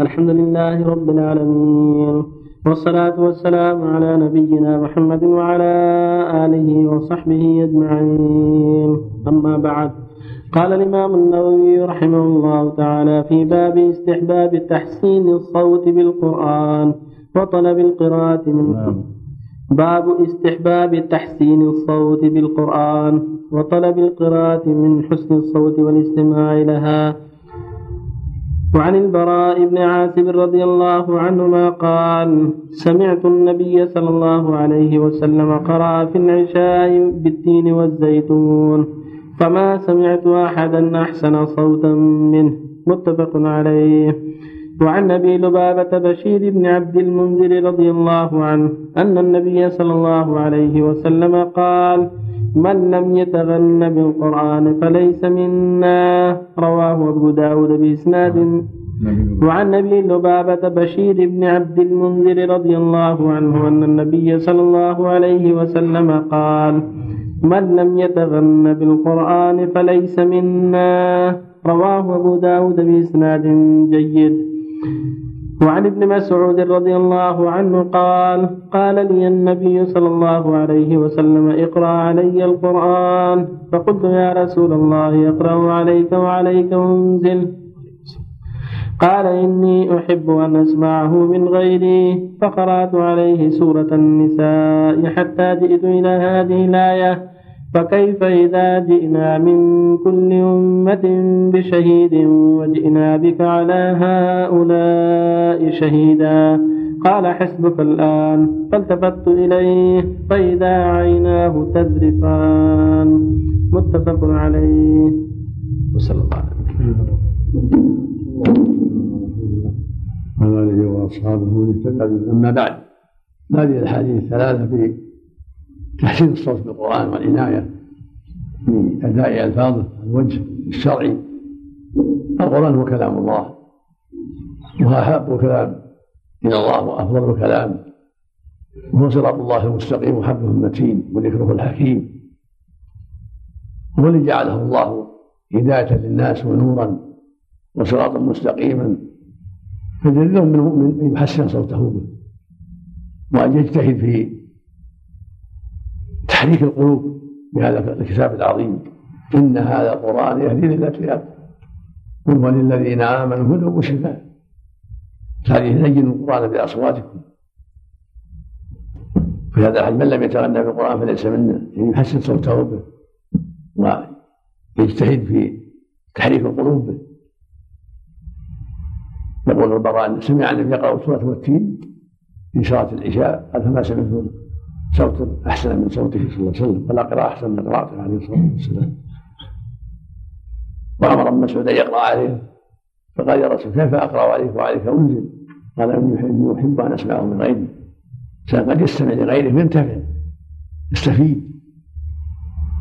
الحمد لله رب العالمين. والصلاة والسلام على نبينا محمد وعلى آله وصحبه أجمعين. أما بعد قال الإمام النووي رحمه الله تعالى في باب استحباب تحسين الصوت بالقرآن وطلب القراءة من نعم. باب استحباب تحسين الصوت بالقرآن وطلب القراءة من حسن الصوت والاستماع لها وعن البراء بن عازب رضي الله عنهما قال سمعت النبي صلى الله عليه وسلم قرأ في العشاء بالتين والزيتون فما سمعت أحدا أحسن صوتا منه متفق عليه. وعن أبي لبابة بشير بن عبد المنذر رضي الله عنه أن النبي صلى الله عليه وسلم قال من لم يتغن بالقرآن فليس منا. رواه أبو داود بإسناد. وعن أبي لبابة بشير بن عبد المنذر رضي الله عنه أن النبي صلى الله عليه وسلم قال من لم يتغن بالقرآن فليس منا. رواه أبو داود بإسناد جيد. وعن ابن مسعود رضي الله عنه قال قال لي النبي صلى الله عليه وسلم اقرأ علي القرآن فقلت يا رسول الله اقرأ عليك وعليك انزل قال إني أحب أن أسمعه من غيري فقرأت عليه سورة النساء حتى جئت إلى هذه الآية. فكيف إذا جئنا من كل أمة بشهيد وجئنا بك على هؤلاء شهيدا؟ قال حسبك الآن فالتفت إليه فإذا عيناه تذرفان. متفق عليه. وصلى الله عليه وسلم وعلى آله وأصحابه أما بعد. هذه الأحاديث الثلاثة في تحسين الصوت بالقرآن والعناية بأداء ألفاظه الوجه الشرعي. القرآن هو كلام الله وهو أحب الكلام إلى الله وأفضل الكلام وهو صراط الله المستقيم وحبه المتين وذكره الحكيم هو الذي جعله الله هداية للناس ونورا وصراطا مستقيما. فجدير من المؤمن أن يحسن صوته به وأن يجتهد في تحريك القلوب بهذا الكتاب العظيم. إن هذا القرآن يهدي للتي قل وللذين آمنوا هدى وشفاء. هذه زينوا القرآن بأصواتكم. في هذا الحديث من لم يتغنى بالقرآن فليس منا. يعني يحسن صوته به. ويجتهد في تحريك القلوب به. يقول البراء سمع النبي يقرأ سورة والتين في صلاة العشاء. قال فما سمعت صوت أحسن من صوته صلى الله عليه وسلم. ولا قراءة أحسن من قراءته عليه الصلاة والسلام. وأمر ابن مسعود أن يقرأ عليه. فقال يا رسول كيف أقرأ عليك وعليك أنزل؟ قال اني احب أن أسمعه من غيري. قد يستمع لغيره ينتفع يستفيد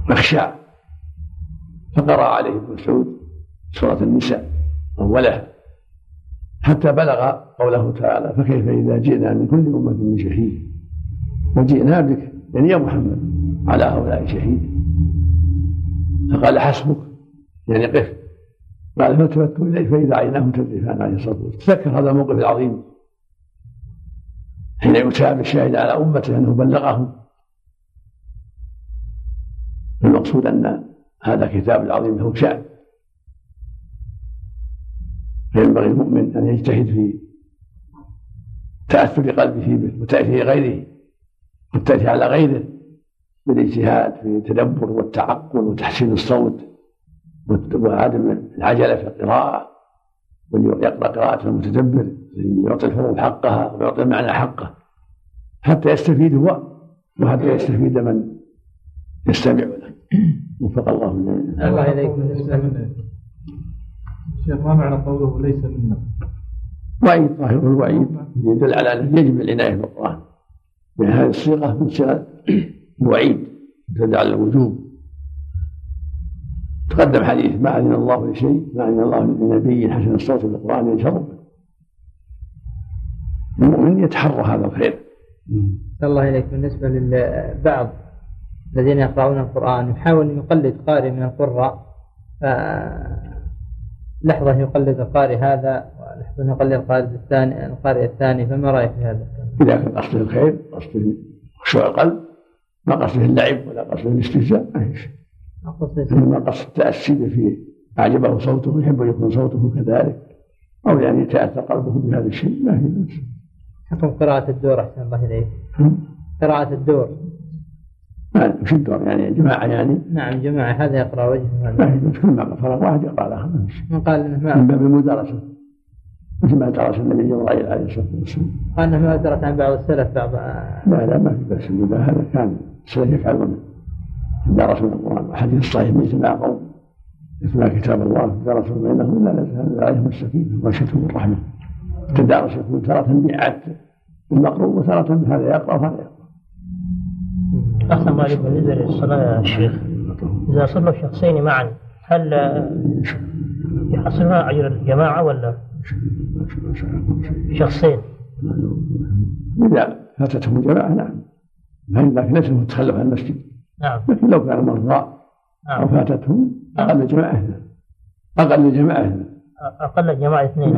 يخشع فقرأ عليه ابن مسعود سورة النساء أولها. حتى بلغ قوله تعالى فكيف إذا جئنا من كل أمة بشهيد. وجئنا بك. يعني يا محمد على هؤلاء شهيد. فقال حسبك. يعني قف. قال فالتفت اليه فإذا عيناه تذرفان عليه الصلاة والسلام. تذكر هذا الموقف العظيم. حين يتابع الشاهد على أمته أنه بلغهم. المقصود أن هذا الكتاب العظيم له شأن. فينبغي المؤمن أن يجتهد في تأثر قلبه به وتأثير غيره. قد تأتي على غيره بالاجتهاد في التدبر والتعقل وتحسين الصوت وعدم العجلة في القراءة يقرأ قراءة المتدبر يعطي الحروف حقها ويعطي المعنى حقه. حتى يستفيد هو وحتى يستفيد من يستمع له. وفق الله جميعا. الله إليك شيخ ما معنى قوله ليس منا؟ وعيد ظاهر الوعيد. يدل على انه يجب العناية بالقرآن. هذه الصيغة من صيغ الوعيد تدل على الوجوب تقدم حديث ما أذن الله لشيء ما أذن الله لنبي حسن الصوت بالقرآن يجهر المؤمن يتحرى هذا الخير. الله إليك بالنسبة للبعض الذين يقرؤون القرآن يحاول أن يقلد قارئ من القراء لحظة يقلد القارئ هذا ولحظة يقلد القارئ الثاني القارئ الثاني فما رأيك في هذا؟ إذا كان قصده الخير قصده خشوع القلب ما قصده اللعب ولا قصده الاستهزاء ما في شيء. إنما قصد التأسي في أعجبه صوته يحب أن يكون صوته كذلك أو يعني يتأثر قلبه بهذا الشيء ما في بأس حكم قراءة الدور أحسن الله إليك. قراءة الدور. ما في الدور يعني جماعة يعني. نعم جماعة هذا يقرأ وجهه. ما في كل ما فرغ واحد يقرأ الآخر من قال إنه من ما باب المدارسة. مثل ما درس النبي جبرائيل عليه الصلاة والسلام قال إنه ما درت عن بعض السلف بعض لا لا ما في بأس. هذا كان السلف يفعلون. درسوا من القرآن الحديث الصحيح من سمع قوم يتلى كتاب الله درسوا بينهم إلا نزل عليهم السكينة وغشتهم الرحمة. تدارس يكون تارة بعد المقروء وتارة بهذا يقرأ وهذا يقرأ. أحسن الله عليك بالنسبة للصلاة يا شيخ. إذا صلوا شخصين معا هل يحصلها أجر الجماعة ولا؟ شخصين؟ إذا فاتتهم الجماعة نعم. لكن ليس هو التخلف عن المسجد. نعم. لكن لو كانوا مرضى أو نعم. فاتتهم أقل جماعة أقل جماعة أقل الجماعة اثنين؟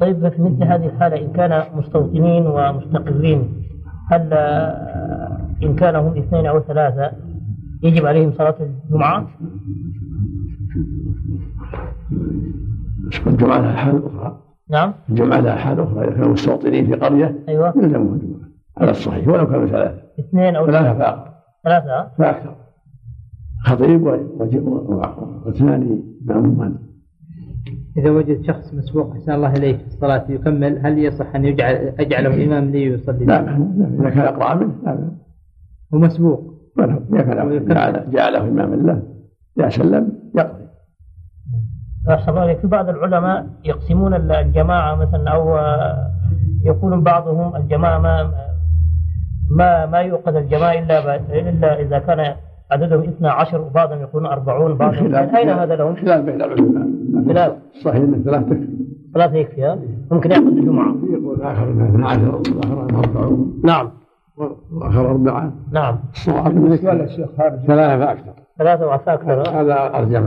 طيب في مثل هذه الحالة إن كان مستوطنين ومستقرين هل آه، إن كان هم اثنين أو ثلاثة يجب عليهم صلاة الجمعة؟ الجمعة لها حال أخرى. نعم. الجمعة لها حال أخرى إذا كانوا مستوطنين في قرية أيوه. يلزمهم الجمعة على الصحيح ولو كانوا ثلاثة. اثنين أو ثلاثة فأكثر ثلاثة؟ فأكثر. خطيب واثنان مأمومان إذا وجد شخص مسبوق أحسن الله إليك في الصلاة يكمل هل يصح أن يجعل أجعله إمام لي يصلي لا إذا كان أقرأ منه لا لا. هو مسبوق ولا إذا كان جعل- جعله إماما له إذا سلم يقضي أحسن الله عليك في بعض العلماء يقسمون الجماعة مثلا أو آه، يقول بعضهم الجماعة ما ما ما يؤخذ الجماعة إلا إلا إذا كان عددهم 12 وبعضهم يكونون 40 بعضهم. خلاف- أين هذا لهم؟ خلاف بين العلماء. خلاف. صحيح أن ثلاث تكفي ثلاثة يكفي ها؟ ممكن يأخذ الجمعة. يقول أنها 12 والآخر أنها 40 نعم. والآخر أربعة. نعم. الصواب بالنسبة للشيخ ثلاثة فأكثر ثلاثة وعسى أكثر ها؟ هذا أرجع